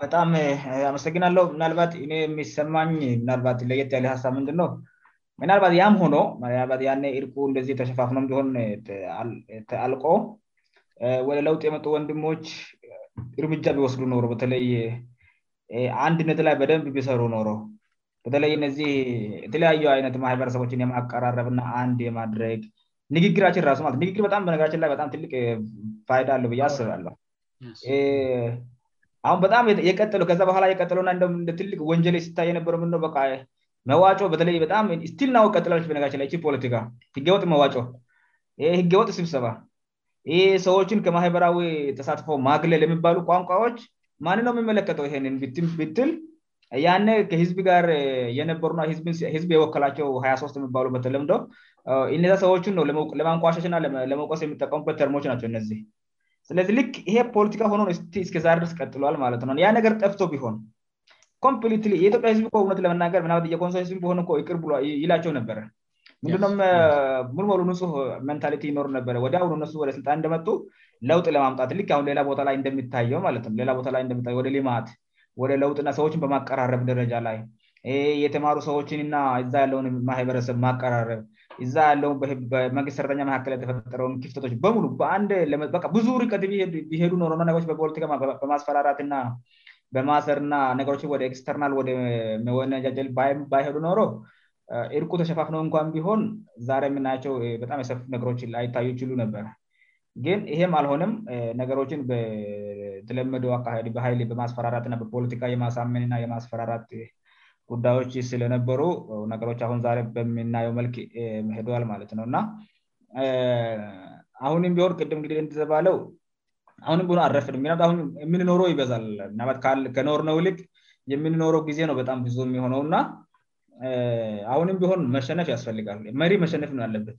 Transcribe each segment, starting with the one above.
በጣም አመሰግናለው ምናልባት እኔ የሚሰማኝ ምናልባት ለየት ያ ሀሳብ ምንድ ነው ምናልባት ያም ሆኖ እርቁ እንዚህ የተሸፋፍኖቢሆን አልቆ ወደለውጥ የመጡ ወንድሞች እርምጃ ቢወስዱ ኖው በተለይ አንድነት ላይ በደንብ ቢሰሩ ኖው በተለይ እነዚህ የተለያዩ አይነትህበረሰቦችን የማቀራረብና አንድ የማድረግ ንግግራችን ራሱ ማ ንግግበጣም በነገራችንላበምቅ ይዳአለ አስባለሁ አሁን በጣም ከዛ ባላ የቀጥቅ ወንጀ ሲታይ ነበ መዋጮ በተለይበጣም ስልናቀጥሎች በነችላ ፖለቲካ ህገወጥ መዋጮ ህገወጥ ስብሰባ ይ ሰዎችን ከማህበራዊ ተሳትፎ ማግለል የሚባሉ ቋንቋዎች ማንንነው የሚመለከተው ይንን ብትል ያ ከህዝብ ጋር የነበሩና ዝብ የወከላቸው ሀያ ሶስት የሚባሉበት ለምደ እነዛ ሰዎችን ው ለማንቋሻችና ለመቀስ የሚጠቀሙበት ተርሞች ናቸውእነዚ ስለዚህ ል ይሄ ፖለቲካ ሆኖእስዛደስ ቀጥሏል ማለት ነው ያ ነገር ጠፍቶ ቢሆን ኮፕት የኢትዮጵያ ህዝቢ እነት ለመናገርየኮንዝ ሆነ ርይላቸው ነበረ ምንድም ሙሉ ን መንታሊቲ ኖሩ ነበወደሁ ነ ወደ ስልጣን እንደመጡ ለውጥ ለማምጣት ሁን ሌላ ቦታ ላይ እንደምታየው ማትነቦደ ልማት ወደ ለጥና ሰዎችን በማቀራረብ ደረጃ ላይ የተማሩ ሰዎችንና ዛያለውን ማህበረሰብ ማቀራረብ እዛ ያለው በመንግስት ሰረተኛ መካከል የተፈጠረውን ክፍተቶች በሙሉ በአንድ ብዙ ርቀት ሄዱ በማስፈራራትና በማሰርና ነገሮች ወደ ኤክስተርናል ወደ መወነጃሄዱ ኖሮ እርቁ ተሸፋፍነው እንኳን ቢሆን ዛሬ የምናያቸው በጣም የሰፉ ነገሮች ላይ ይታዩ ችሉ ነበር ግን ይህም አልሆነም ነገሮችን በተለመዶ አካድ በይል በማስፈራራትና በፖለቲካ የማሳመንና የማስፈራራት ጉዳዮች ስለነበሩ ነገሮች አሁን በምናየው መልክ መሄደዋል ማለት ነውእና አሁንም ቢሆን ቅድምግዲህ ንተባለው አሁን ቢሆ አረፍን የምንኖሮ ይበዛል ትከኖር ነው ልቅ የምንኖረው ጊዜ ነውበጣም ብዙ የሚሆነውእና አሁንም ቢሆን መሸነፍ ያስፈልጋል መሪ መሸነፍ ው ያለበት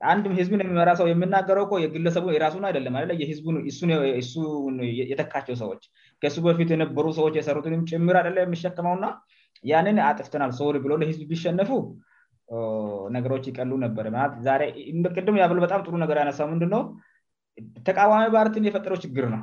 አንድ ህዝብን የሚመራሰው የምናገረው ግሰቡየራሱ አይደለን የጠካቸው ሰዎች ከሱ በፊት የነበሩ ሰዎች የሰሩትን ጭምር አደላ የሚሸከመውእና ያንን አጥፍተናል ሶሪ ብሎ ለህዝብ ቢሸነፉ ነገሮች ይቀሉ ነበረሞበጣም ጥሩ ነገ ያነሳ ንድ ተቃዋሚ ባርቲን የፈጠረ ችግር ነው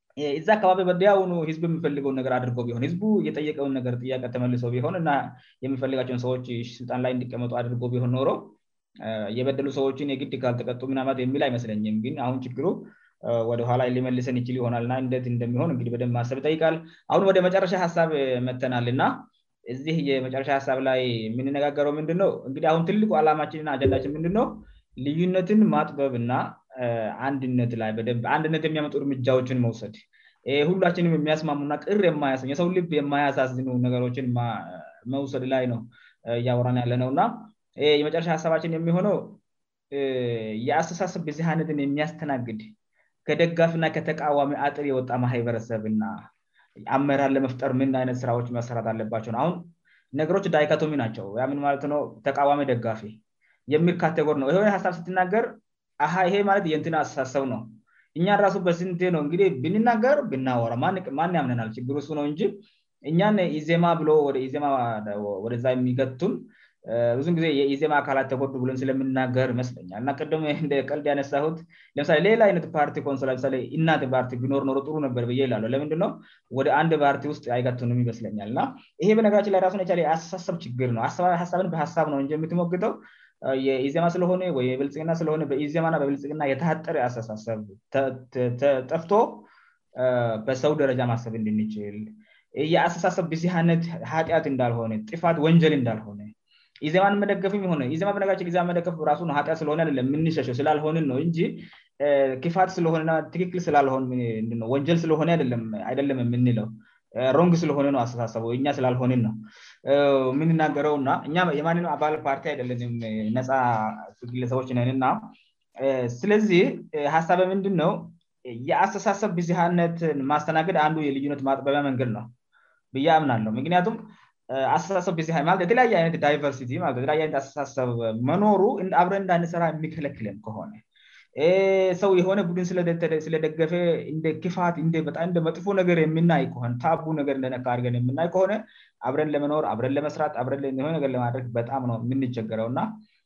ዚ አካባቢወዲያዝ የሚፈልገውአድቢንዝቡየጠቀው ቀተመ ቢሆንና የሚፈልጋቸው ሰዎች ልጣን ላይ እንዲቀመአድቢሆን ኖሮ የበደሉ ሰዎችን የግ ተጡ የሚል አይመስለኝም አሁን ችግሩ ወደኋላ የሊመልሰን ይችል ሆናልና ደት እንደሚሆን እበደብ ማሰብ ይጠይቃል አሁን ወደ መጨረሻ ሀሳብ መተናል እና እዚህ የመጨረሻ ሀሳብ ላይ የምንነጋገረው ምንድነው እንግዲ አሁን ትልቁ አላማችንና አንዳችን ምንድነው ልዩነትን ማጥበብ እና አንድነት ብአንድነት የሚያመጡ እርጃዎችን መውሰድ ሁላችንም የሚያስማሙና ቅር የማያሰ ሰው ልብ የማያሳዝኑ ነገሮችን መውሰድ ላይ ነው እያወራን ያለነውእና የመጨረሻ ሀሳባችን የሚሆነው የአስተሳሰብ በዚህ አይነትን የሚያስተናግድ ከደጋፊና ከተቃዋሚ አጥር የወጣ ማሀይበረሰብና አመራር ለመፍጠር ምን አይነት ስራዎች መሰራት አለባቸው ነ አሁን ነገሮች ዳይካቶሚ ናቸው ምን ማለት ነ ተቃዋሚ ደጋፊ የሚል ካቴጎሪ ነውይ ሀሳብ ሲትናገር ይሄ ማለት የንት አሰቡ ነው እኛን ራሱ በስንት ነው እንግዲህ ብንናገር ብናወራ ማን ያምነናል ችግር ሱ ነው እንጂ እኛን ኢዜማ ብሎ ዜወደዛ የሚገቱን ብዙን ጊዜ የኢዜማ አካላት ተጎዱ ብን ስለምናገር ይመስለኛልሞ ደቀልድ ያነሳት ለምሳሌ ሌላ አነ ፓርቲ ንና ርኖርኖነበርለም ወደ አንድ ፓርቲ አይገም ይመስለኛል ይሄ በነገራችንላይሱ የ የአስተሳሰብ ችግርነብበምትተው የዜማ ስለሆል የተጠአተሳሰብ ጠፍቶ በሰው ደረጃ ማሰብ እንድንችል የአስተሳሰብብህአነት ት እንዳልሆነ ፋት ወንጀል እንዳልሆነ ኢዜማን መደገፍ ነ ዜ በነጊዜመፍሱሆየምንው ስላልሆንን ነው እ ክፋት ስለሆትክክልስላልሆንወንጀስለሆይደለም የምንለው ሮንግ ስለሆነ አስተሳሰቡእ ስላልሆንን ነው የምንናገረውናእየማንንም አባል ፓርቲ አይደለን ነፃ ግለሰቦች ነና ስለዚህ ሀሳብ ምንድነው የአስተሳሰብ ብዚህነትን ማስተናገድ አንዱ የልዩነት ማጥበቢያ መንገድ ነው ብያምና አለው ምክንያቱም አስተሳሰብ ብ ማለ የተለያየ አይነት ዳይቨርሲቲተለየይ ስተሳሰብ መኖሩአብረን እንዳነሰራ የሚከለክለን ከሆነ ሰው የሆነ ቡድን ስለደገፈ ደክፋትደመጥፎ ነገር የምናይ ቡነገደርገ ምና ከሆነ አብረን ለመኖብረን ለመስራማበጣምየምንቸገረውእና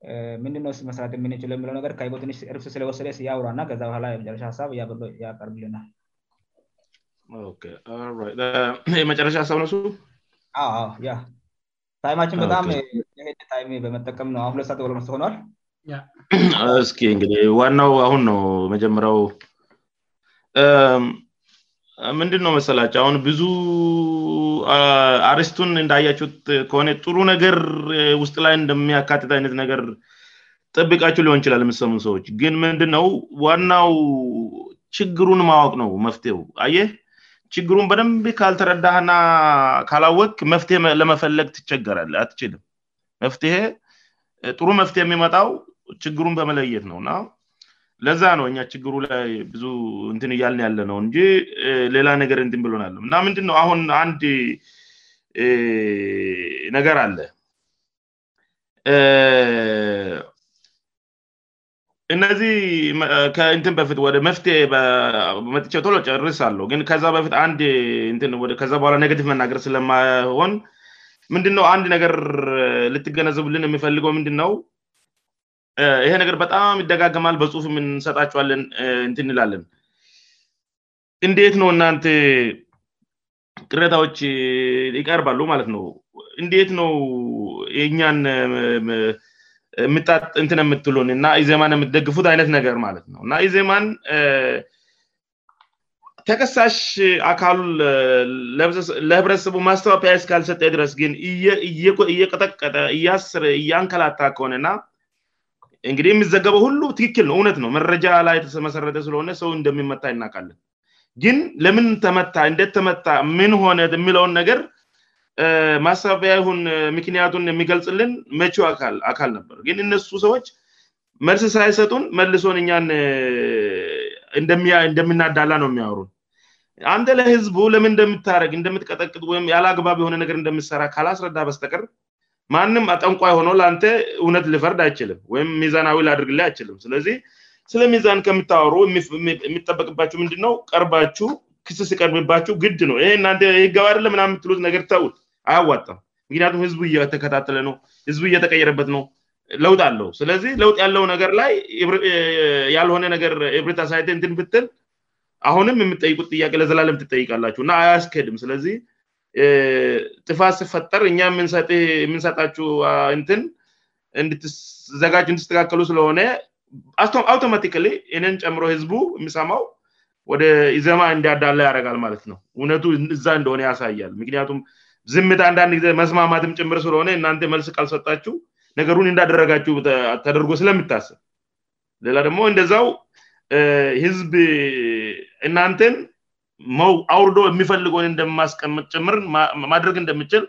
Eh, ምንድነው ስ መስረት የምንይችለው የሚለው ነገር ከሂቦትንሽ እርስ ስለወሰደስ ያውሯና ከዛ ባህላ መጨረሻ ሀሳብ እያበሎ ቀርብልናል የመጨረሻ ሀሳብ ነ ሱ ታይማችን በጣም ታም በመጠቀም ነውአሁ ስሆል እስኪ እንግዲ ዋናው አሁን ነው መጀመሪያው ምንድን ነው መሰላጫ አሁን ብዙ አርስቱን እንዳያቸው ከሆነ ጥሩ ነገር ውስጥ ላይ እንደሚያካትት አይነት ነገር ጥብቃቸው ሊሆን ይችላል ምሰሙ ሰዎች ግን ምንድ ነው ዋናው ችግሩን ማወቅ ነው መፍትሄው ይህ ችግሩን በደንብ ካልተረዳህና ካላወክ መፍትሄ ለመፈለግ ትቸገራል አትችልም መፍትሄ ጥሩ መፍትሄ የሚመጣው ችግሩን በመለየት ነው ለዛ ነው እኛ ችግሩ ላይ ብዙ እንትን እያልን ያለ ነው እን ሌላ ነገር እንትን ብሎን ያለ እና ምንድነው አሁን አንድ ነገር አለ እነዚህ እንትን በፊት ወደ መፍትሄ መጥቸ ቶሎ ጨርስ አለው ግን ከዛ በፊት ከዛ በኋላ ነገቲቭ መናገር ስለማይሆን ምንድነው አንድ ነገር ልትገነዝብልን የሚፈልገው ምንድነው ይሄ ነገር በጣም ይደጋገማል በጽሁፍ የምንሰጣቸዋለን እንትንላለን እንዴት ነው እናንት ቅሬታዎች ይቀርባሉ ማለት ነው እንዴት ነው የእኛን እንትን የምትሉን እና ኢዜማን የምትደግፉት አይነት ነገር ማለት ነው እና ኢዜማን ተከሳሽ አካሉ ለህብረተሰቡ ማስተፋያ እስካልሰጠ ድረስ ግን እየቀጠቀጠ እያስረ እያንከላታ ከሆነና እንግዲህ የምዘገበው ሁሉ ትክክል ነው እውነት ነው መረጃ ላ የመሰረተ ስለሆነ ሰው እንደሚመታ ይናካለን ግን ለምን ተመታ እንደ ተመታ ምን ሆነ የሚለውን ነገር ማስሰቢያ ሁን ምክንያቱን የሚገልፅልን መችው አካል ነበር ግን እነሱ ሰዎች መርስ ስይሰጡን መልሶን እኛን እንደሚናዳላ ነው የሚያወሩን አንድ ላህዝቡ ለምን እንደምታደረግ እንደምትቀጠቅጥ ወይም ያለ አግባብ የሆነ ነገር እንደምሰራ ከላስረዳ በስተቀር ማንም ጠንቋ ሆኖ ለአንተ እውነት ልፈርድ አይችልም ወይም ሚዛናዊ አድርግላይ አይችልም ስለዚህ ስለ ሚዛን ከምታወሩ የሚጠበቅባቸሁ ምንድነው ቀርባችሁ ክስስ ቀርብባችው ግድ ነው ይህ እናን ህገባደለ ምናምን ትሉዝ ነገር ታዉት አያዋጣም ምክንያቱም ህዝቡ እየተከታተለ ነው ህዝቡ እየተቀየረበት ነው ለውጥ አለው ስለዚህ ለውጥ ያለው ነገር ላይ ያልሆነ ነገር ብታሳይቴትንፍትል አሁንም የምጠይቁት ጥያቄ ለዘላለም ትጠይቃላችሁ እና አያስክሄድም ስለዚህ ጥፋት ስፈጠር እኛ የየምንሰጣችውትን እንትዘጋች እንድተካከሉ ስለሆነ አውቶማቲካሊ እንን ጨምሮ ህዝቡ የሚሰማው ወደ ዘማ እንዲዳለ ያረጋል ማለት ነው እውነቱ እዛ እንደሆነ ያሳያል ምክንያቱም ዝምት አንዳንድ ጊዜ መስማማትም ጭምር ስለሆነ እናንተ መልስ ቃልሰጣችው ነገሩን እንዳደረጋችው ተደርጎ ስለምታሰብ ሌላ ደግሞ እንደዛው ህዝብ እናንተን መው አውርዶ የሚፈልገ እንደማስቀምጥ ጭምር ማድረግ እንደምችል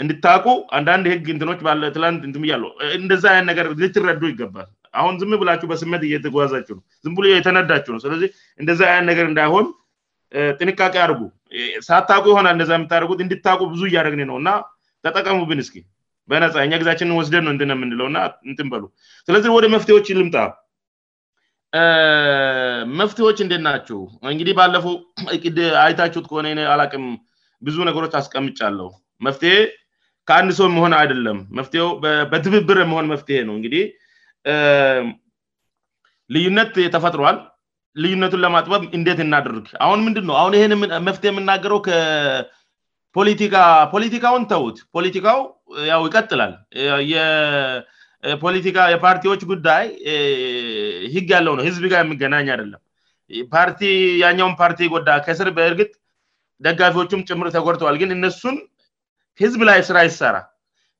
እንድታቁ አንዳንድ ህግ ትች እ እንደዛ አን ነገር ልትረዱ ይገባል አሁን ዝም ብላቸሁ በስመት እየተጓዛችው ነው ዝም ብሎ የተነዳችው ነ ስለዚህ እንደዚ አይን ነገር እንዳይሆን ጥንቃቄ አርጉ ሳታቁ ሆናል እንደ የምታደርጉት እንድታቁ ብዙ እያደግ ነው እና ተጠቀሙብን እስኪ በነፃ እኛ ጊዛችንን ወስደን ነው እን የምንለውእና እን በሉ ስለዚህ ወደ መፍትዎች ልምጣ መፍትሄዎች እንደት ናቸው እንግዲህ ባለፉው ድ አይታችሁት ከሆነ አላቅም ብዙ ነገሮች አስቀምጫለው መፍትሄ ከአንድ ሰው መሆን አይደለም መው በትብብር የመሆን መፍትሄ ነው እንግዲህ ልዩነት ተፈጥሯዋል ልዩነቱን ለማጥበብ እንዴት እናደርግ አሁን ምንድን ነው አሁን ይህን መፍትሄ የምናገረው ከፖቲካ ፖለቲካውን ተዉት ፖለቲካው ያው ይቀጥላል የፖለቲካ የፓርቲዎች ጉዳይ ህግ ያለው ነው ህዝብ ጋ የሚገናኝ አደለም ፓርቲ ያኛውን ፓርቲ ጎዳ ከስር በእርግጥ ደጋፊዎችም ጭምር ተጎድተዋል ግን እነሱን ህዝብ ላይ ስራ ይሰራ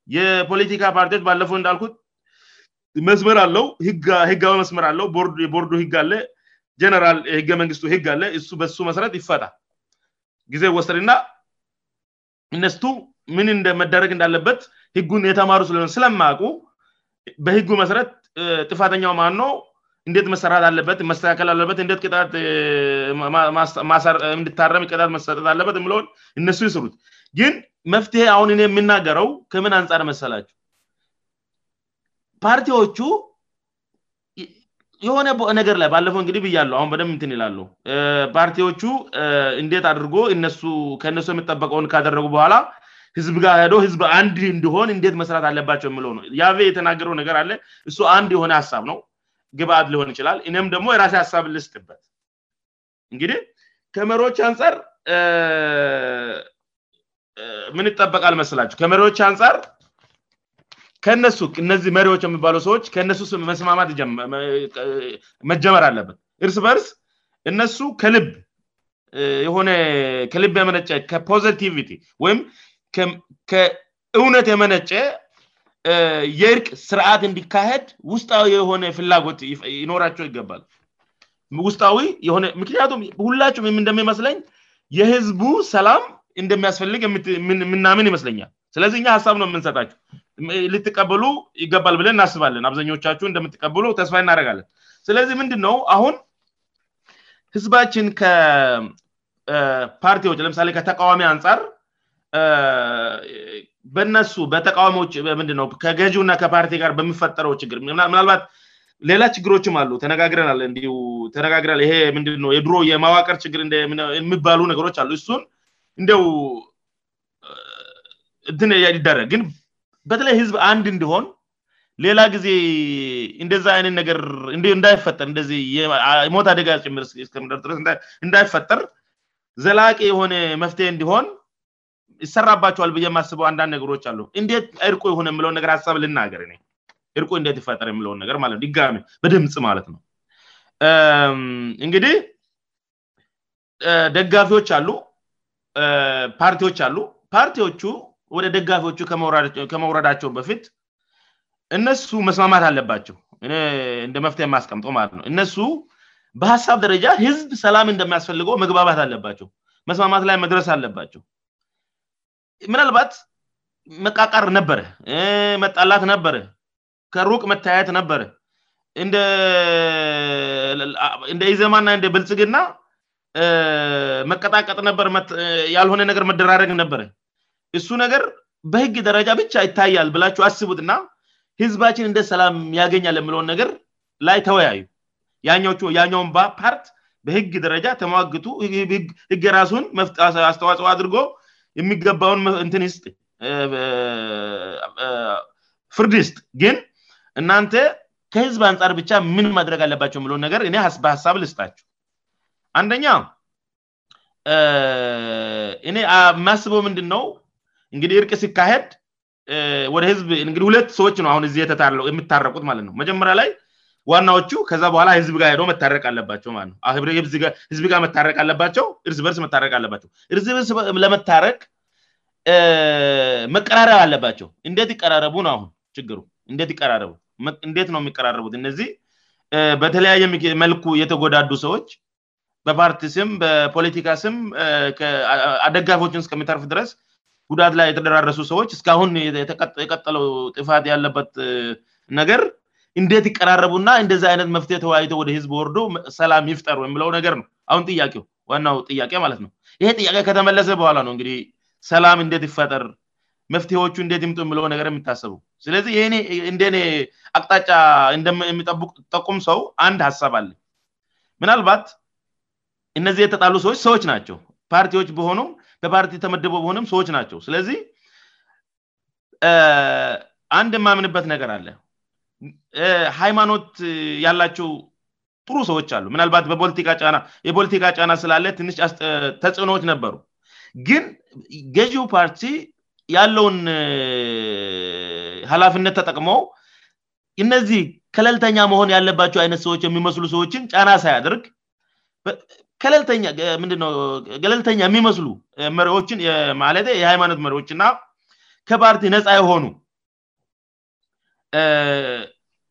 የፖለቲካ ፓርቲዎች ባለፎት እንዳልኩት መስምር አለው ህጋዊ መስመር አለው ቦርዱ ህግ አለ ጀነራል ህገ መንግስቱ ህግ አለ በሱ መሰረት ይፈጣ ጊዜ ወስድና እነሱ ምን እንደመደረግ እንዳለበት ህጉን የተማሩ ስለሆነ ስለማቁ በህጉ መሰረት ጥፋተኛው ማንኖ እንዴት መሰራት አለበት መስተካከል አለበት እንት ጣንድታረም ቅጣት መሰረት አለበት ምለን እነሱ ይስሩት ግን መፍትሄ አሁንኔ የምናገረው ከምን አንጻር መሰላቸው ፓርቲዎቹ የሆነነገር ላይ ባለፈው እንግዲህ ብያለ አሁን በደብ ምትን ይላሉ ፓርቲዎቹ እንዴት አድርጎ እነሱ ከነሱ የምጠበቀን ካደረጉ በኋላ ህዝብ ጋር ሄዶ ህዝብ አንድ እንዲሆን እንዴት መስራት አለባቸው የለ ነው ያቤ የተናገረው ነገር አለ እሱ አንድ የሆነ ሀሳብ ነው ግብአት ሊሆን ይችላል እኔም ደግሞ የራሴ ሀሳብ ልስጥበት እንግዲህ ከመሪዎች አንጻር ምን ይጠበቃልመስላቸው ከመሪዎች አንጻር ከነሱ እነዚህ መሪዎች የሚባሉ ሰዎች ከነሱስማማ መጀመር አለበት እርስ በርስ እነሱ ከልብ የሆነ ከልብ መነጨ ከፖቲቪቲ ወይም ከእውነት የመነጨ የእርቅ ስርዓት እንዲካሄድ ውስጣዊ የሆነ ፍላጎት ይኖራቸው ይገባል ውስጣዊ የሆነ ምክንያቱም ሁላችሁም ም እንደሚመስለኝ የህዝቡ ሰላም እንደሚያስፈልግ የምናምን ይመስለኛል ስለዚህ እኛ ሀሳብ ነው የምንሰጣቸው ልትቀበሉ ይገባል ብለን እናስባለን አብዛኞቻችሁ እንደምትቀብሉ ተስፋ እናደረጋለን ስለዚህ ምንድን ነው አሁን ህዝባችን ከፓርቲዎች ለምሳሌ ከተቃዋሚ አንፃር በነሱ በተቃዋሚዎች ምንድነው ከገዢ ና ከፓርቲ ጋር በሚፈጠረው ችግር ምናልባት ሌላ ችግሮችም አሉ ተነጋግረናል እንዲሁ ተነጋግረል ይሄ ምድነው የድሮ የማዋቀር ችግር የሚባሉ ነገሮች አሉ እሱን እንደው ሊደረግግን በተለይ ህዝብ አንድ እንዲሆን ሌላ ጊዜ እንደዛ አይነት ነገር እንዳይፈጠር እዚህ ሞት አደጋ ጭምር እንዳይፈጠር ዘላቂ የሆነ መፍትሄ እንዲሆን ይሰራባቸዋል ብዬ የማስበው አንዳንድ ነገሮች አሉ እንዴት እርቁ የሆን የለን ነገር ሀሳብ ልናገር ርንት ይፈጠር ለ በድምጽ ማለት ነው እንግዲህ ደጋፊዎች አሉ ፓርቲዎች አሉ ፓርቲዎቹ ወደ ደጋፊዎቹ ከመውረዳቸው በፊት እነሱ መስማማት አለባቸው እንደ መፍትሄ የማስቀምጠ ማለት ነው እነሱ በሀሳብ ደረጃ ህዝብ ሰላም እንደሚያስፈልገው መግባባት አለባቸው መስማማት ላይ መድረስ አለባቸው ምናልባት መቃቃር ነበረ መጣላት ነበረ ከሩቅ መተያየት ነበረ እንደ ኢዘማና እንደ ብልጽግና መቀጣቀጥ ነበርያልሆነ ነገር መደራረግ ነበረ እሱ ነገር በህግ ደረጃ ብቻ ይታያል ብላችሁ አስቡት ና ህዝባችን እንደ ሰላም ያገኛል የምለውን ነገር ላይ ተወያዩ ኛውን ባፓርት በህግ ደረጃ ተሟግቱ ህገ ራሱን አስተዋጽኦ አድርጎ የሚገባውን ትንስ ፍርድ ስጥ ግን እናንተ ከህዝብ አንጻር ብቻ ምን ማድረግ አለባቸው የለን ነገር ኔ በሀሳብ ልስጣቸው አንደኛ ማስበው ምንድነው እንግዲህ እርቅ ሲካሄድ ወደ ህ ሁለት ሰዎች ነ ሁን የምታረቁት ማለት ነው መጀመሪያ ላይ ዋናዎቹ ከዛ በኋላ ህዝብ ጋ ሄደ መታረቅ አለባቸው ት ነው ህዝብ ጋ መታረቅ አለባቸው እርስ በርስ መታረቅ አለባቸው ርዝብርስ ለመታረቅ መቀራረብ አለባቸው እንዴት ይቀራረቡ ነውአሁን ችግሩ እንት ይቀራረቡ እንት ነው የሚቀራረቡት እነዚህ በተለያየ መልኩ የተጎዳዱ ሰዎች በፓርቲ ስም በፖለቲካ ስም አደጋፊዎችንስከሚጠርፍ ድረስ ጉዳት ላይ የተደራረሱ ሰዎች እስካአሁን የቀጠለው ጥፋት ያለበት ነገር እንዴት ይቀራረቡና እንደዚ አይነት መፍትሄ ተወያይተ ወደ ህዝብ ወርዶ ሰላም ይፍጠሩ የለው ነገር ነው አሁን ጥያቄው ዋናው ያቄ ማለት ነው ይህ ጥያቄ ከተመለሰ በኋላ ነው እግዲ ሰላም እንት ይፈጠር መፍትሄቹ እንት ይምጡየለው ነገር ታሰቡ ስለዚህ እንደኔ አቅጣጫ የሚጠብቅ ጠቁም ሰው አንድ ሀሳብ አለን ምናልባት እነዚህ የተጣሉ ሰዎች ሰዎች ናቸው ፓርቲዎች በሆኑም በፓርቲ ተመደበው በሆኑም ሰዎች ናቸው ስለዚህ አንድ የማምንበት ነገር አለ ሃይማኖት ያላቸው ጥሩ ሰዎች አሉ ምናልባት በና የፖለቲካ ጫና ስላለ ትንሽ ተጽዕኖዎች ነበሩ ግን ገዢው ፓርቲ ያለውን ኃላፍነት ተጠቅመው እነዚህ ከለልተኛ መሆን ያለባቸው አይነት ሰዎች የሚመስሉ ሰዎችን ጫና ሳያአድርግ ምንድነው ገለልተኛ የሚመስሉ መሪዎችን ማለ የሃይማኖት መሪዎችና ከፓርቲ ነፃ የሆኑ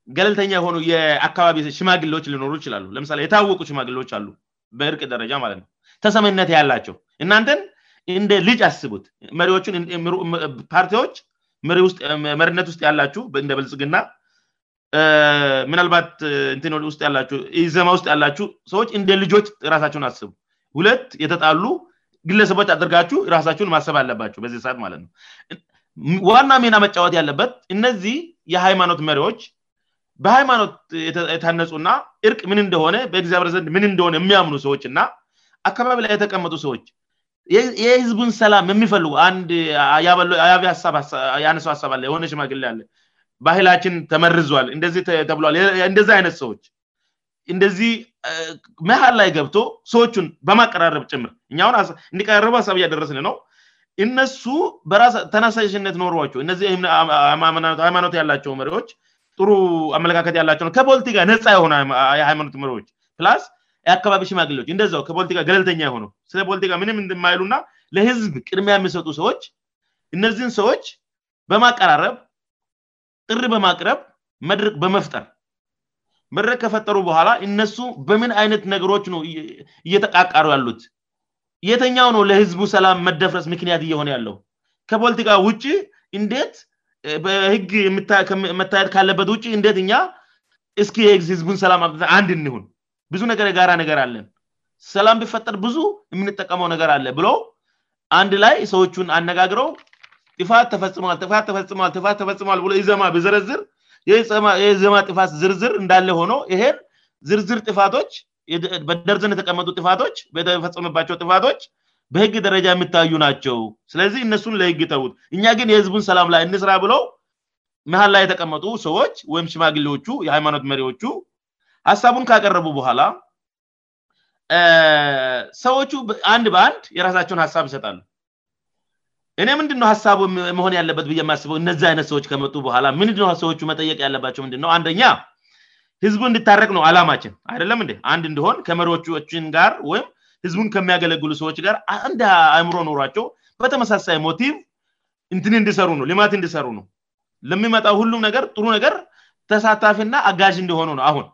ገለልተኛ የሆኑ የአካባቢ ሽማግሌዎች ሊኖሩ ይችላሉ ለምሳሌ የታወቁ ሽማግሌዎች አሉ በእርቅ ደረጃ ማለት ነው ተሰመነት ያላቸው እናንተን እንደ ልጅ አስቡት መሪንፓርቲዎች መርነት ውስጥ ያላችሁ እንደ በልጽግና ምናልባት ያላ ዜማ ውስጥ ያላችሁ ሰዎች እንደ ልጆች ራሳችሁን አስቡ ሁለት የተጣሉ ግለሰቦች አደርጋችሁ ራሳችሁን ማሰብ አለባቸሁ በዚህ ሰዓት ማለት ነው ዋና ምና መጫወት ያለበት እነዚህ የሃይማኖት መሪዎች በሃይማኖት የታነፁእና እርቅ ምን እንደሆነ በእግዚአብርዘንድ ምን እንደሆነ የሚያምኑ ሰዎች እና አካባቢ ላይ የተቀመጡ ሰዎች የህዝቡን ሰላም የሚፈልጉ የአነሱ ሀሳብ አለ የሆነ ሽማግ አለ ባህላችን ተመርዟል ተብል እንደዚህ አይነት ሰዎች እንደዚህ መሃል ላይ ገብቶ ሰዎቹን በማቀራረብ ጭምር እን እንዲቀራረቡ ሀሳብ እያደረስን ነው እነሱ በራሳ ተናሳሽነት ኖሯቸው እነዚህ ሃይማኖት ያላቸው መሪዎች ጥሩ አመለካከት ያላቸው ነ ከፖለቲካ ነፃ የሆነ የሃይማኖት መሪዎች ፕላስ የአካባቢ ሽማግሌዎች እንደዚው ከፖለቲካ ገለልተኛ የሆነው ስለ ፖለቲካ ምንም እንድማይሉ ና ለህዝብ ቅድሚያ የሚሰጡ ሰዎች እነዚህን ሰዎች በማቀራረብ ጥር በማቅረብ መድረቅ በመፍጠር መድረክ ከፈጠሩ በኋላ እነሱ በምን አይነት ነገሮች ነው እየተቃቃሩ ያሉት የተኛው ነው ለህዝቡ ሰላም መደፍረስ ምክንያት እየሆነ ያለው ከፖለቲካ ውጭ እንዴት በህግ መታየት ካለበት ውጭ እንዴት እኛ እስ የግ ህዝቡን ሰላም አ አንድ ንሁን ብዙ ነገር የጋራ ነገር አለን ሰላም ብፈጠር ብዙ የምንጠቀመው ነገር አለ ብሎ አንድ ላይ ሰዎቹን አነጋግረው ፋት ተፈጽሟልትተ ተፈጽመል ብሎ ዘማ ብዘረዝር የዘማ ጥፋት ዝርዝር እንዳለ ሆነው ይህን ዝርዝር ጥፋቶች በደርዘን የተቀመጡ ች ተፈጸምባቸው ጥፋቶች በህግ ደረጃ የምታዩ ናቸው ስለዚህ እነሱን ለህግ ተዉት እኛ ግን የህዝቡን ሰላም ላይ እንስራ ብለው መሃል ላይ የተቀመጡ ሰዎች ወይም ሽማግሌዎቹ የሃይማኖት መሪዎቹ ሀሳቡን ካቀረቡ በኋላ ሰዎቹ አንድ በአንድ የራሳቸውን ሀሳብ ይሰጣል እኔ ምንድነው ሀሳብ መሆን ያለበት ብማያስበው እነዚህ አይነት ሰዎች ከመጡ በኋላ ምንድ ሰዎቹ መጠየቅ ያለባቸው ምንድነው አንደኛ ህዝቡ እንድታረቅ ነው አላማችን አይደለም ን አንድ እንዲሆን ከመሪዎችን ጋር ወይም ህዝቡን ከሚያገለግሉ ሰዎች ጋር አንድ አእምሮ ኖሯቸው በተመሳሳይ ሞቲቭ እንትን እንዲሰሩ ነው ሊማት እንዲሰሩ ነው ለሚመጣ ሁሉም ነገር ጥሩ ነገር ተሳታፊና አጋዥ እንዲሆኑ ነው አሁን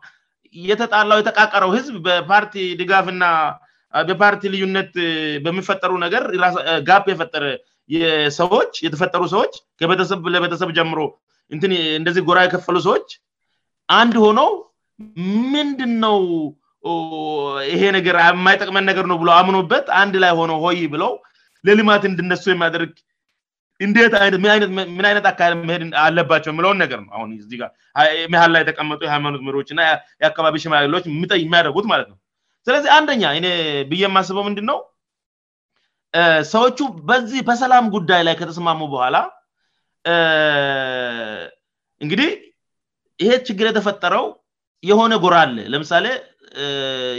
የተጣላው የተቃቀረው ህዝብ በፓርቲ ድጋፍና በፓርቲ ልዩነት በሚፈጠሩ ነገር ጋ የፈጠረ ሰዎች የተፈጠሩ ሰዎች ተለቤተሰብ ጀምሮ እንደዚህ ጎራ የከፈሉ ሰዎች አንድ ሆነው ምንድነው ይሄ ነገር የማይጠቅመን ነገር ነው ብ አምኖበት አንድ ላይ ሆነው ሆይ ብለው ለልማት እንድነሱ የሚያደርግ ምን አይነት አካባባ ሄድ አለባቸው የሚለውን ነገር ነውመሃል ላይ የተቀመጡ የሃይማት ምሪዎችእና የአካባቢ ሽማግሎች የሚያደጉት ማለት ነው ስለዚህ አንደኛ ብዬ ማስበው ምንድነው ሰዎቹ በዚህ በሰላም ጉዳይ ላይ ከተስማሙ በኋላ እንግዲህ ይሄ ችግር የተፈጠረው የሆነ ጎራ አለ ለምሳሌ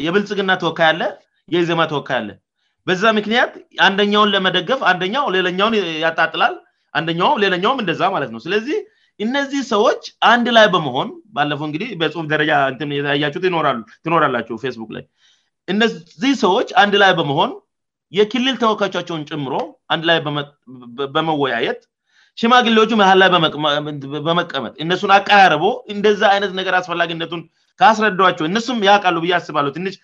የብልጽግና ተወካያለ የዜማ ተወካያለ በዛ ምክንያት አንደኛውን ለመደገፍ አንደው ሌለኛውን ያጣጥላል አንደው ሌለኛውም እንደዛ ማለት ነው ስለዚህ እነዚህ ሰዎች አንድ ላይ በመሆን ባለፎ እንግዲህ በጽሑፍ ደረጃ የተያ ትኖራላችው ፌስቡክ ላይ እነዚህ ሰዎች አንድ ላይ በመሆን የክልል ተወካቻቸውን ጭምሮ አንድ ላይ በመወያየት ሽማግሌዎቹ መህል ላይ በመቀመጥ እነሱን አቀራርቦ እንደዛ አይነት ነገር አስፈላጊነቱን ካስረዷቸው እነሱም ያ ቃሉ ብዬ አስባሉ ትሽ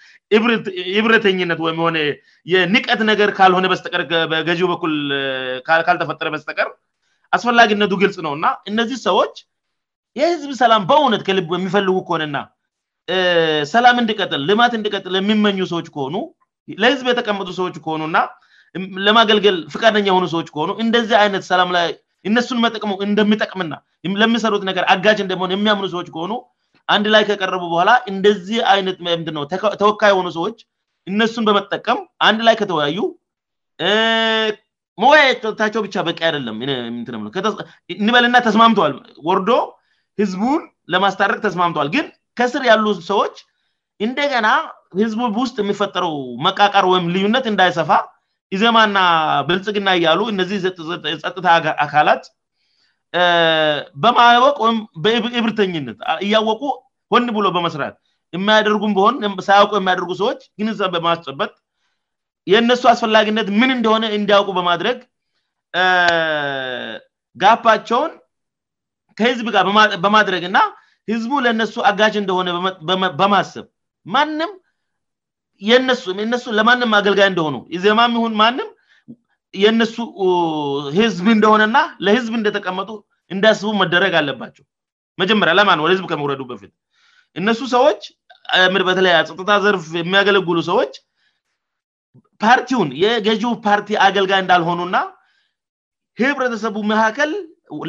ብረተኝነት ወይም ሆነ የንቀት ነገር ካልሆነ በስቀር በገው በኩል ካልተፈጠረ በስጠቀር አስፈላጊነቱ ግልጽ ነውእና እነዚህ ሰዎች የህዝብ ሰላም በእውነት ከልብ የሚፈልጉ ከሆነና ሰላም እንድቀጥል ልማት እንዲቀጥል የሚመኙ ሰዎች ከሆኑ ለህዝብ የተቀመጡ ሰዎች ከሆኑእና ለማገልገል ፍቃደኛ የሆኑ ሰዎች ከሆኑ እንደዚያ አይነት ሰላም ላይ እነሱን መጠቅሙው እንደሚጠቅምና ለምሰሩት ነገር አጋጅ እንደመሆ የሚያምኑ ሰዎች ከሆኑ አንድ ላይ ከቀረቡ በኋላ እንደዚህ አይነት ምነው ተወካ የሆኑ ሰዎች እነሱን በመጠቀም አንድ ላይ ከተወያዩ መወያታቸው ብቻ በቂ አይደለም እንበልና ተስማምተዋል ወርዶ ህዝቡን ለማስታረቅ ተስማምተዋል ግን ከስር ያሉ ሰዎች እንደገና ህዝቡ ውስጥ የሚፈጠረው መቃቃር ወይም ልዩነት እንዳይሰፋ ኢዜማና ብልጽግና እያሉ እነዚህ የጸጥታ አካላት በማወቅ ወይም በብርተኝነት እያወቁ ሆን ብሎ በመስራት የሚያደርጉን በሆን ሳያውቁ የሚያደርጉ ሰዎች ግንሰ በማስጨበጥ የእነሱ አስፈላጊነት ምን እንደሆነ እንዲያውቁ በማድረግ ጋፓቸውን ከህዝብ ጋር በማድረግ ና ህዝቡ ለእነሱ አጋጅ እንደሆነ በማሰብ የነሱ እነሱ ለማንም አገልጋይ እንደሆኑ ማንም የነሱ ህዝብ እንደሆነእና ለህዝብ እንደተቀመጡ እንዳስቡ መደረግ አለባቸው መጀመሪያ ለማን ወለ ህዝብ ከመውረዱ በፊት እነሱ ሰዎች በተለይ ፀጥታ ዘርፍ የሚያገለግሉ ሰዎች ፓርቲውን የገዢው ፓርቲ አገልጋይ እንዳልሆኑ ና ህብረተሰቡ መካከል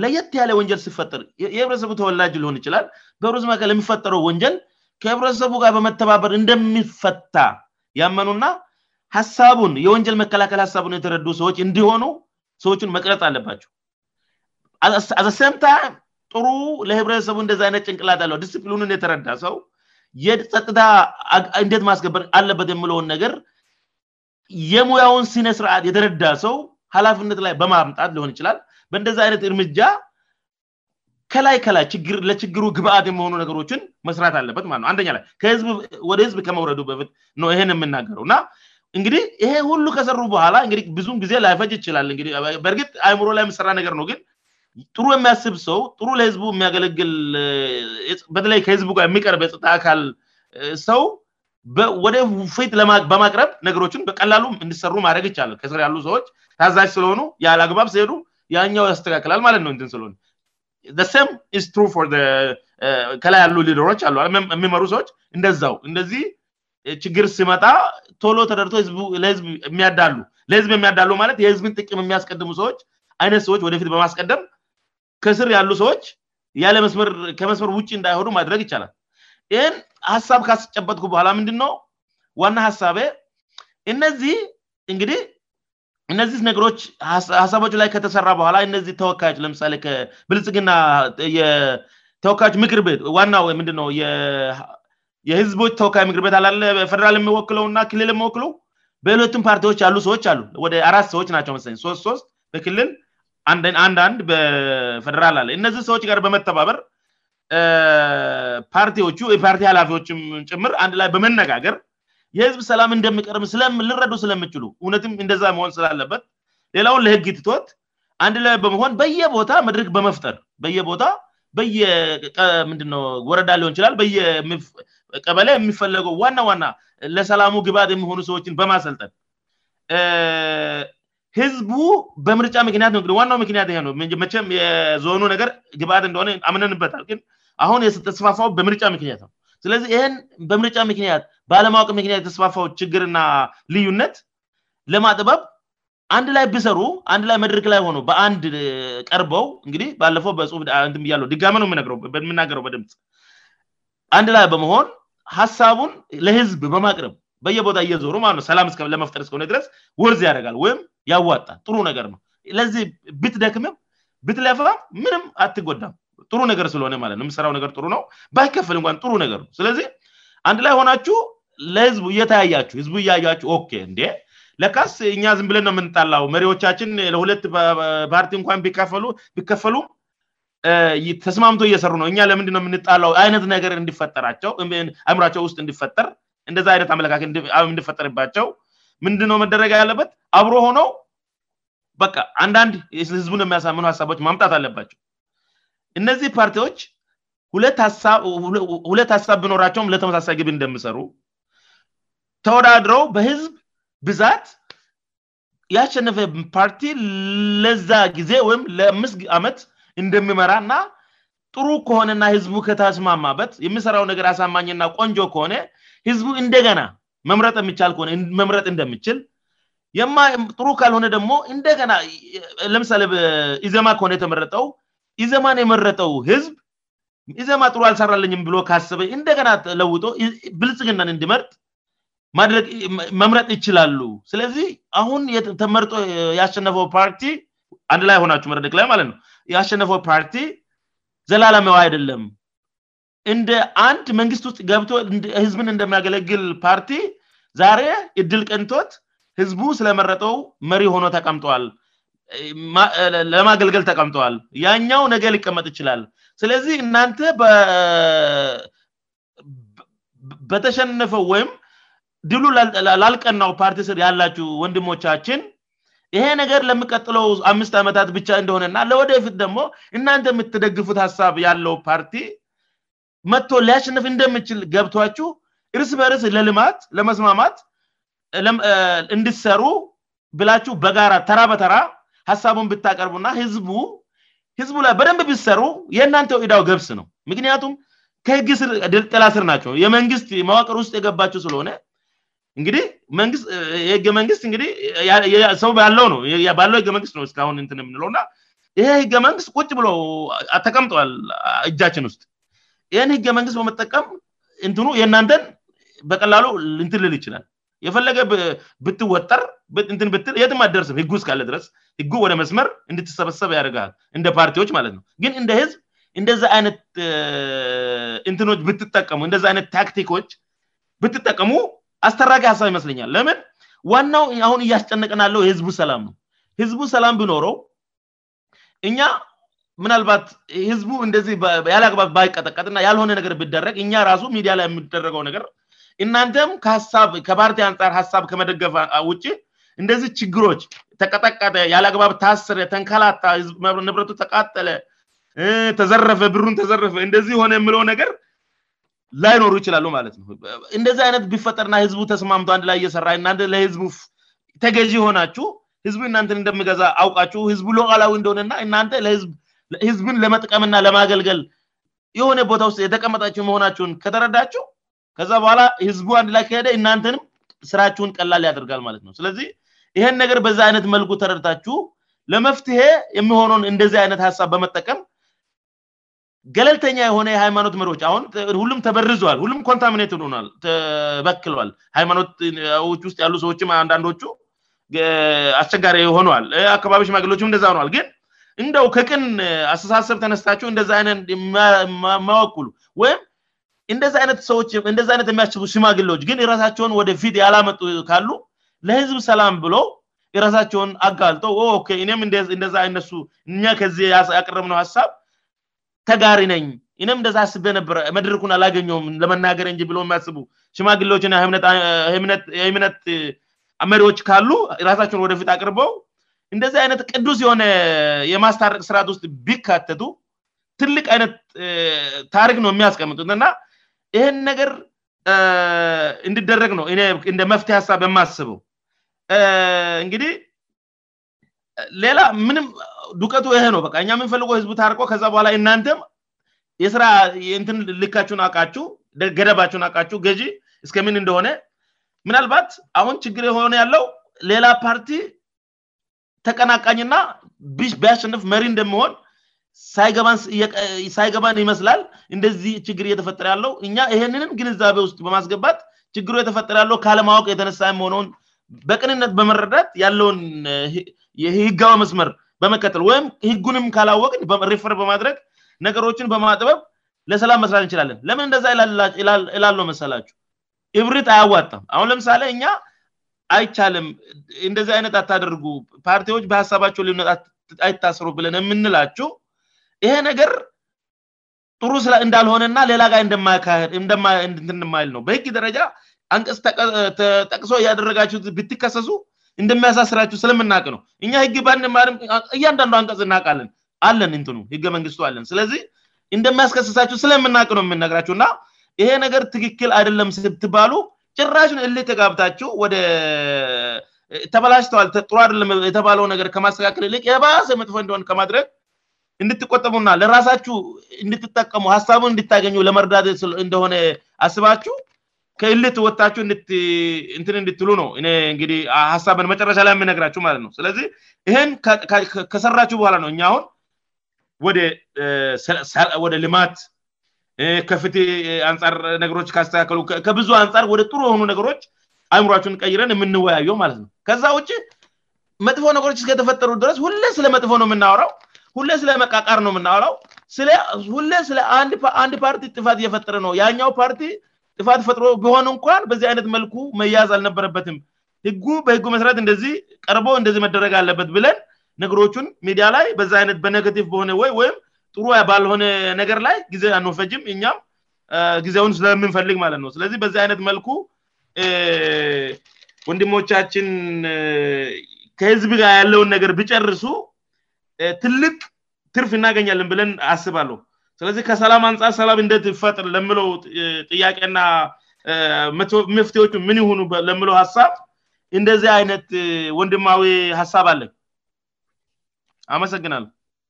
ለየት ያለ ወንጀል ስፈጠር የህብረተሰቡ ተወላጅ ሊሆን ይችላል በህብረ መካከል የሚፈጠረው ወንጀል ከህብረተሰቡ ጋር በመተባበር እንደሚፈታ ያመኑእና ሀሳቡን የወንጀል መከላከል ሀሳቡን የተረዱ ሰዎች እንዲሆኑ ሰዎችን መቅረጽ አለባቸው አሰምታም ጥሩ ለህብረተሰቡ እንደዚ አይነት ጭንቅላት ያለ ዲስፕሊኑን የተረዳ ሰው ጸጥታ እንደት ማስገበር አለበት የምለውን ነገር የሙያውን ሲነ ስርዓት የተረዳ ሰው ሀላፊነት ላይ በማምጣት ሊሆን ይችላል በእንደዚ አይነት እርምጃ ከላይ ከላይ ለችግሩ ግብአት የመሆኑ ነገሮችን መስራት አለበት ማለት ነው አንደኛ ላይ ወደ ህዝብ ከመውረዱ በፊት ነው ይህን የምናገረው እና እንግዲህ ይሄ ሁሉ ከሰሩ በኋላ ብዙም ጊዜ ላይፈጅ ይችላል በእርግጥ አእምሮ ላይ የምሰራ ነገር ነው ግን ጥሩ የሚያስብ ሰው ጥሩ ለህዝቡ የሚያገለግል በተለይ ከህዝቡጋር የሚቀርብ የፅጣ አካል ሰው ወደፌት በማቅረብ ነገሮችን በቀላሉ እንድሰሩ ማድረግ ይቻላል ከስር ያሉ ሰዎች ታዛጅ ስለሆኑ ያላግባብ ሲሄዱ የኛው ያስተካክላል ማለት ነው ት ስለሆነ ሰም ስ uh, ከላይ ያሉ ሊደሮች አ የሚመሩ ሰዎች እንደዛው እንደዚህ ችግር ስመጣ ቶሎ ተደርቶ ለህዝብ የሚያዳሉ ማለት የህዝብን ጥቂም የሚያስቀድሙ ሰዎች አይነት ሰዎች ወደፊት በማስቀደም ከስር ያሉ ሰዎች ያለ ስከመስመር ውጭ እንዳይሆኑ ማድረግ ይቻላል ይህን ሀሳብ ካስጨበጥኩ በኋላ ምንድን ነው ዋና ሀሳቤ እነዚህ እንግዲህ እነዚህ ነገሮች ሀሳቦች ላይ ከተሰራ በኋላ እነዚህ ተወካዮች ለምሳሌ ብልጽግናተወካዮች ምር ቤ ዋናምንድው የህዝቦች ተወካ ምር ቤት አላ ፌደራል የሚወክለውና ክልል የሚወክለ በሌለቱም ፓርቲዎች ያሉ ሰዎች ሉ ወደ አራት ሰዎች ናቸው መስለ ሶስት ሶስት በክልል አንዳ ንድ በፈደራል አለ እነዚህ ሰዎች ጋር በመተባበር ፓርቲዎቹ የፓርቲ ኃላፊዎችም ጭምር አንድ ላይ በመነጋገር የህዝብ ሰላም እንደሚቀርም ልረዱ ስለምችሉ እውነትም እንደዛ መሆን ስላለበት ሌላውን ለህግ ትትወት አንድ ላይ በመሆን በየቦታ መድረክ በመፍጠር በየቦታ በየምንድነው ወረዳ ሊሆን ይችላል ቀበለ የሚፈለገው ዋና ዋና ለሰላሙ ግብአት የሚሆኑ ሰዎችን በማሰልጠን ህዝቡ በምርጫ ምክንያት ነዋናው ምክንያት ይ ነውቸም የዞኑ ነገር ግብአት እንደሆነ አምነንበታል ግን አሁን ተስፋፋው በምርጫ ምክንያት ነው ስለዚህ ይህን በምርጫ ምክንያት በአለማወቅ ምክንያት የተስፋፋዎ ችግርና ልዩነት ለማጥበብ አንድ ላይ ብሰሩ አንድ ላይ መድረክ ላይ ሆነ በአንድ ቀርበው እንግዲህ ባለው በፍ እያለው ድጋሜ ነው የምናገረው በድምፅ አንድ ላይ በመሆን ሀሳቡን ለህዝብ በማቅረብ በየቦታ እየዞሩ ነው ሰላም ለመፍጠር እስከሆነ ድረስ ወርዝ ያደጋል ወይም ያዋጣ ጥሩ ነገር ነው ለዚህ ብትደክምም ብት ሊያፋራም ምንም አትጎዳም ጥሩ ነገር ስለሆነ ማለት የምስራው ነገር ጥሩ ነው ባይከፍል እንኳን ጥሩ ነገር ስለዚህ አንድ ላይ ሆናችሁ ለህዝቡ እየተያያችሁ ህዝቡ እችሁ ኬ እንዴ ለካስ እኛ ዝን ብለንነው የምንጣላው መሪዎቻችን ለሁለት ፓርቲ እንኳን ቢከፈሉም ተስማምቶ እየሰሩ ነው እኛ ለምንድው የምንጣላው አይነት ነገር እንድፈጠራቸው አእምራቸው ውስጥ እንድፈጠር እንደዛ አይነት አለካ ንድፈጠርባቸው ምንድነው መደረጋ ያለበት አብሮ ሆነው በቃ አንዳንድ ህዝቡን የሚያሳምኑ ሀሳቦች ማምጣት አለባቸው እነዚህ ፓርቲዎች ሁለት ሀሳብ ብኖራቸውም ለተመሳሳይ ግቢ እንደሚሰሩ ተወዳድረው በህዝብ ብዛት ያሸነፈ ፓርቲ ለዛ ጊዜ ወይም ለአምስ ዓመት እንደሚመራ እና ጥሩ ከሆነና ህዝቡ ከተስማማበት የሚሰራው ነገር አሳማኝእና ቆንጆ ከሆነ ህዝቡ እንደገና መምረጥ የሚቻል ከሆነ መምረጥ እንደምችል ጥሩ ካልሆነ ደግሞ እንደገና ለምሳሌ ኢዘማ ከሆነ የተመረጠው ኢዘማን የመረጠው ህዝብ ኢዘማ ጥሩ አልሰራለኝም ብሎ ካስበ እንደገና ተለውጦ ብልጽግነን እንድመርጥ መምረጥ ይችላሉ ስለዚህ አሁን የተመርጦ የአሸነፈው ፓርቲ አንድ ላይ ሆናቸ መረደቅ ላይ ማለት ነው የአሸነፈው ፓርቲ ዘላላመዋ አይደለም እንደ አንድ መንግስት ውስጥ ገብቶ ህዝብን እንደሚያገለግል ፓርቲ ዛሬ እድል ቅንቶት ህዝቡ ስለመረጠው መሪ ሆኖ ተቀምጠዋል ለማገልገል ተቀምጠዋል ያኛው ነገር ሊቀመጥ ይችላል ስለዚህ እናንተ በተሸነፈው ወይም ድሉ ላልቀናው ፓርቲ ስር ያላችሁ ወንድሞቻችን ይሄ ነገር ለሚቀጥለው አምስት ዓመታት ብቻ እንደሆነእና ለወደፊት ደግሞ እናንተ የምትደግፉት ሀሳብ ያለው ፓርቲ መጥቶ ሊያሸነፍ እንደምችል ገብቷችሁ እርስ በርስ ለልማት ለመስማማት እንድሰሩ ብላችሁ በጋራ ተራ በተራ ሀሳቡን ብታቀርቡእና ህዝቡ ህዝቡ ላይ በደንብ ብሰሩ የእናንተ ኢዳው ገብስ ነው ምክንያቱም ከህግ ጥላ ስር ናቸው የመንግስት መዋቅር ውስጥ የገባቸው ስለሆነ እንግህ የህገ መንግስት እንግዲህ ሰው ለው ነው ባለው ህገመንግስት ነው እስሁን የምንለውእና ይሄ ህገ መንግስት ቁጭ ብለ ተቀምጠዋል እጃችን ውስጥ ይህን ህገ መንግስት በመጠቀም ንትኑ የናንተን በቀላሉ እንትልል ይችላል የፈለገ ብትወጠር የት አደርስብ ህጉ እስካለ ድረስ ህጉ ወደ መስመር እንድትሰበሰብ ያደገል እንደ ፓርቲዎች ማለት ነው ግን እንደ ህዝብ እንደዚ አይነት ንት ብትጠቀሙእንደ ይነት ታክቲኮች ብትጠቀሙ አስተራቂ ሀሳብ ይመስለኛል ለምን ዋናው አሁን እያስጨነቀን አለው የህዝቡ ሰላም ነው ህዝቡ ሰላም ብኖረው እኛ ምናልባት ህዝቡ እንደዚህያለአግባብ ባይቀጠቀጥእና ያልሆነ ነገር ብደረግ እኛ ራሱ ሚዲያ ላይ የሚደረገው ነገር እናንተም ሳብከፓርቲ አንፃር ሀሳብ ከመደገፋ ውጭ እንደዚህ ችግሮች ተቀጠቀጠ ያለአግባብ ታስረ ተንከላታ ንብረቱ ተቃጠለ ተዘረፈ ብሩን ተዘረፈ እንደዚህ ሆነ የምለው ነገር ላይኖሩ ይችላሉ ማለት ነው እንደዚህ አይነት ቢፈጠርና ህዝቡ ተስማም አንድ ላይ እየሰራ እናን ለህዝቡ ተገዢ ሆናችሁ ህዝቡ እናንተን እንደሚገዛ አውቃችሁ ህዝቡ ለዋላዊ እንደሆነእና እናንተ ህዝብን ለመጥቀምና ለማገልገል የሆነ ቦታ ውስጥ የተቀመጣቸው መሆናቸሁን ከተረዳችው ከዛ በኋላ ህዝቡ አንድ ላይ ካሄደ እናንተንም ስራችሁን ቀላል ያደርጋል ማለት ነው ስለዚህ ይህን ነገር በዛ አይነት መልኩ ተረድታችሁ ለመፍትሄ የሚሆነውን እንደዚህ አይነት ሀሳብ በመጠቀም ገለልተኛ የሆነ የሃይማኖት መሪዎች አሁን ሁሉም ተበርዘዋል ሁሉም ኮንታሚኔት ል ተበክለዋል ሃይማኖትዎች ውስጥ ያሉ ሰዎችም አንዳንዶቹ አስቸጋሪ ሆነዋል አካባቢ ሽማግሎች እንደዛ ሆዋል ግን እንደው ከቅን አስተሳሰብ ተነስታችው እንደዚ ይነት ማወኩል ወይም እንደዚ ይነት ሰዎእንደዚ አይነት የሚያስቡ ሽማግሌዎች ግን የራሳቸውን ወደፊት ያላመጡ ካሉ ለህዝብ ሰላም ብሎ ራሳቸውን አጋልጦው ም እንደዛ እነሱ እኛ ከዚህ ያቀረብነው ሀሳብ ተጋሪ ነኝ ም እንደዛ አስብነበረ መድረኩን አላገኘውም ለመናገርእንጂ ብ የሚያስቡ ማግሌዎችና ህምነት መሪዎች ካሉ ራሳቸውን ወደፊት አቅርበው እንደዚህ አይነት ቅዱስ የሆነ የማስታረቅ ስርዓት ውስጥ ቢካተቱ ትልቅ አይነት ታሪክ ነው የሚያስቀምጡትና ይህን ነገር እንድደረግ ነው እንደ መፍት ሀሳብ የማስበው እንግዲህ ሌላ ምን ዱቀቱ ይሄ ነው በ እኛ የምንፈልጎ ህዝቡ ታርቆ ከዛ በኋላ እናንተ የስራ ትን ልካችሁን አቃችሁ ገደባችሁን አቃችሁ ገዢ እስከ ምን እንደሆነ ምናልባት አሁን ችግር የሆነ ያለው ሌላ ፓርቲ ተቀናቃኝና ቢያሸንፍ መሪ እንደመሆን ሳይገባን ይመስላል እንደዚህ ችግር እየተፈጠረ ያለው እኛ ይህንንም ግንዛቤ ውስጥ በማስገባት ችግሩ የተፈጠረ ያለው ካለማወቅ የተነሳም ሆነውን በቅንነት በመረዳት ያለውን ህጋማ መስመር በመከተል ወይም ህጉንም ካላወቅን ሪፈር በማድረግ ነገሮችን በማጥበብ ለሰላም መስራት እይንችላለን ለምን እንደዚ ላለው መሰላቸው እብርት አያዋጣም አሁን ለምሳሌ እኛ አይቻለም እንደዚህ አይነት አታደርጉ ፓርቲዎች በሀሳባቸው ሊዩነት አይታሰሩ ብለን የምንላቸው ይሄ ነገር ጥሩ እንዳልሆነና ሌላ ጋር ትንማይል ነው በህግ ደረጃ አንቀጽ ጠቅሶ እያደረጋችው ብትከሰሱ እንደሚያሳስራችው ስለምናቅ ነው እኛ ህግ ድ ም እያንዳንዱ አንቀጽ እናቃለን አለን እንት ህገ መንግስቱ አለን ስለዚህ እንደሚያስከሰሳችው ስለምናቅ ነው የምነግራቸው ና ይሄ ነገር ትክክል አይደለም ስትባሉ ጭራሽን እል ተጋብታችው ወደ ተበላሽተዋልጥሩአም የተባለው ነገር ከማስተካከል ልቅ የባሰ መጥፎ እንደሆን ከማድረግ እንድትቆጠሙና ለራሳችሁ እንድትጠቀሙ ሀሳቡን እንድታገኙ ለመርዳት እንደሆነ አስባችሁ ከእልት ወታችሁ እንትን እንድትሉ ነው ንግዲህ ሀሳብን መጨረሻ ላይ የምነግራችሁ ማለት ነው ስለዚህ ይህን ከሰራችሁ በኋላ ነው እ አሁን ወደወደ ልማት ከፍት አንጻር ነገሮች ካስተካከሉ ከብዙ አንፃር ወደ ጥሩ የሆኑ ነገሮች አይሙራችሁን ቀይረን የምንወያዩ ማለት ነው ከዛ ውጭ መጥፎ ነገሮች እስከተፈጠሩ ድረስ ሁለን ስለ መጥፎ ነው የምናወራው ሁሌ ስለ መቃቃር ነው የምናውላው ሁ ስለአንድ ፓርቲ ጥፋት እየፈጠረ ነው የኛው ፓርቲ ጥፋት ፈጥሮ በሆኑ እንኳን በዚህ አይነት መልኩ መያዝ አልነበረበትም ህጉ በህጉ መስረት እንደዚህ ቀርቦ እንደዚህ መደረግ አለበት ብለን ነገሮቹን ሚዲያ ላይ በዚ አይነት በነገቲቭ በሆነ ወይ ወይም ጥሩ ባለሆነ ነገር ላይ ጊዜ አንፈጅም እኛም ጊዜውን ስለምንፈልግ ማለት ነው ስለዚህ በዚ አይነት መልኩ ወንድሞቻችን ከህዝብጋር ያለውን ነገር ብጨርሱ ትልቅ ትርፍ እናገኛለን ብለን አስባለሁ ስለዚህ ከሰላም አንፃር ሰላም እንደት ፈጥር ለምለው ጥያቄና መፍትዎች ምን ይሆኑ ለምለው ሀሳብ እንደዚህ አይነት ወንድማዊ ሀሳብ አለን አመሰግናል